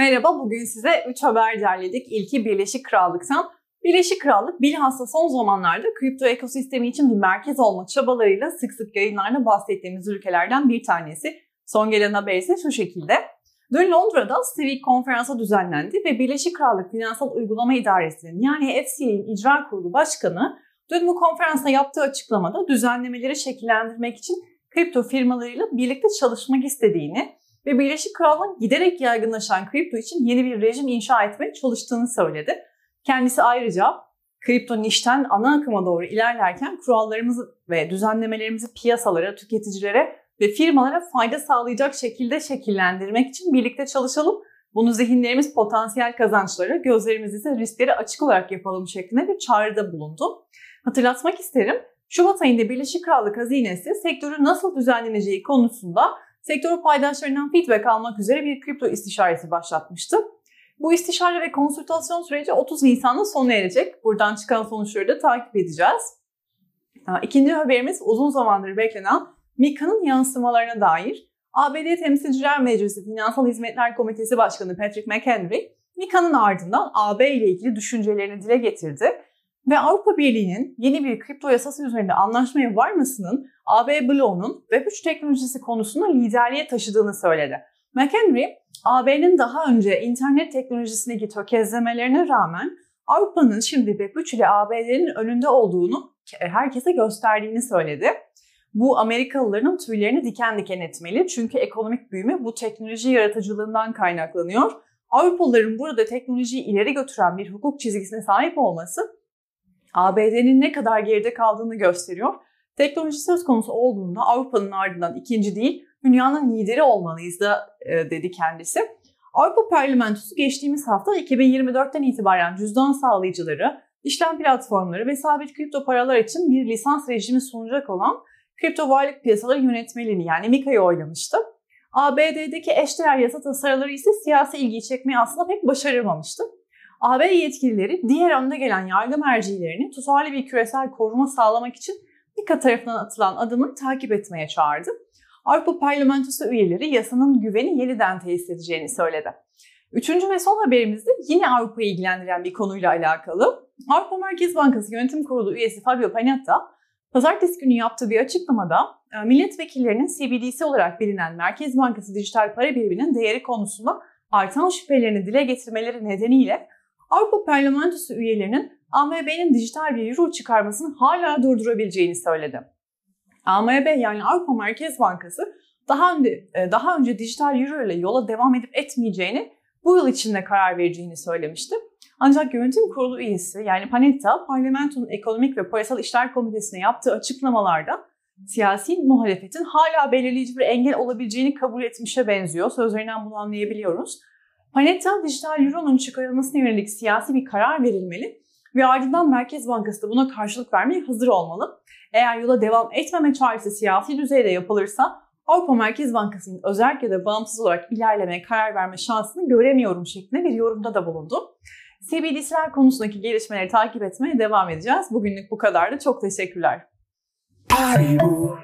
Merhaba, bugün size 3 haber derledik. İlki Birleşik Krallık'tan. Birleşik Krallık bilhassa son zamanlarda kripto ekosistemi için bir merkez olma çabalarıyla sık sık yayınlarda bahsettiğimiz ülkelerden bir tanesi. Son gelen haber ise şu şekilde. Dün Londra'da Civic konferansı düzenlendi ve Birleşik Krallık Finansal Uygulama İdaresi'nin yani FCA'nin icra kurulu başkanı dün bu konferansta yaptığı açıklamada düzenlemeleri şekillendirmek için kripto firmalarıyla birlikte çalışmak istediğini ve Birleşik Krallık giderek yaygınlaşan kripto için yeni bir rejim inşa etmeye çalıştığını söyledi. Kendisi ayrıca kripto nişten ana akıma doğru ilerlerken kurallarımızı ve düzenlemelerimizi piyasalara, tüketicilere ve firmalara fayda sağlayacak şekilde şekillendirmek için birlikte çalışalım. Bunu zihinlerimiz potansiyel kazançları, gözlerimiz ise riskleri açık olarak yapalım şeklinde bir çağrıda bulundu. Hatırlatmak isterim, Şubat ayında Birleşik Krallık Hazinesi sektörün nasıl düzenleneceği konusunda sektör paydaşlarından feedback almak üzere bir kripto istişaresi başlatmıştı. Bu istişare ve konsültasyon süreci 30 Nisan'da sona erecek. Buradan çıkan sonuçları da takip edeceğiz. İkinci haberimiz uzun zamandır beklenen MiCA'nın yansımalarına dair. ABD Temsilciler Meclisi Finansal Hizmetler Komitesi Başkanı Patrick McHenry, MiCA'nın ardından AB ile ilgili düşüncelerini dile getirdi ve Avrupa Birliği'nin yeni bir kripto yasası üzerinde anlaşmaya varmasının AB bloğunun Web3 teknolojisi konusunda liderliğe taşıdığını söyledi. McHenry, AB'nin daha önce internet teknolojisindeki tökezlemelerine rağmen Avrupa'nın şimdi Web3 ile AB'lerin önünde olduğunu herkese gösterdiğini söyledi. Bu Amerikalıların tüylerini diken diken etmeli çünkü ekonomik büyüme bu teknoloji yaratıcılığından kaynaklanıyor. Avrupalıların burada teknolojiyi ileri götüren bir hukuk çizgisine sahip olması ABD'nin ne kadar geride kaldığını gösteriyor. Teknoloji söz konusu olduğunda Avrupa'nın ardından ikinci değil, dünyanın lideri olmalıyız da e, dedi kendisi. Avrupa Parlamentosu geçtiğimiz hafta 2024'ten itibaren cüzdan sağlayıcıları, işlem platformları ve sabit kripto paralar için bir lisans rejimi sunacak olan kripto varlık piyasaları yönetmeliğini yani MiCA'yı oylamıştı. ABD'deki eşdeğer yasa tasarıları ise siyasi ilgiyi çekmeyi aslında pek başaramamıştı. AB yetkilileri diğer önde gelen yargı mercilerini tutarlı bir küresel koruma sağlamak için MiCA tarafından atılan adımı takip etmeye çağırdı. Avrupa Parlamentosu üyeleri yasanın güveni yeniden tesis edeceğini söyledi. Üçüncü ve son haberimiz de yine Avrupa'yı ilgilendiren bir konuyla alakalı. Avrupa Merkez Bankası Yönetim Kurulu üyesi Fabio Panetta, pazartesi günü yaptığı bir açıklamada e, milletvekillerinin CBDC olarak bilinen Merkez Bankası dijital para biriminin değeri konusunda artan şüphelerini dile getirmeleri nedeniyle Avrupa Parlamentosu üyelerinin AMB'nin dijital bir euro çıkarmasını hala durdurabileceğini söyledi. AMB yani Avrupa Merkez Bankası daha önce, e, daha önce dijital euro ile yola devam edip etmeyeceğini bu yıl içinde karar vereceğini söylemişti. Ancak yönetim kurulu üyesi yani Panetta parlamentonun ekonomik ve parasal işler komitesine yaptığı açıklamalarda siyasi muhalefetin hala belirleyici bir engel olabileceğini kabul etmişe benziyor. Sözlerinden bunu anlayabiliyoruz. Panetta dijital euronun çıkarılmasına yönelik siyasi bir karar verilmeli ve ardından Merkez Bankası da buna karşılık vermeye hazır olmalı. Eğer yola devam etmeme çağrısı siyasi düzeyde yapılırsa Avrupa Merkez Bankası'nın özellikle de bağımsız olarak ilerlemeye karar verme şansını göremiyorum şeklinde bir yorumda da bulundu. CBDC'ler konusundaki gelişmeleri takip etmeye devam edeceğiz. Bugünlük bu kadardı. Çok teşekkürler. Haribo.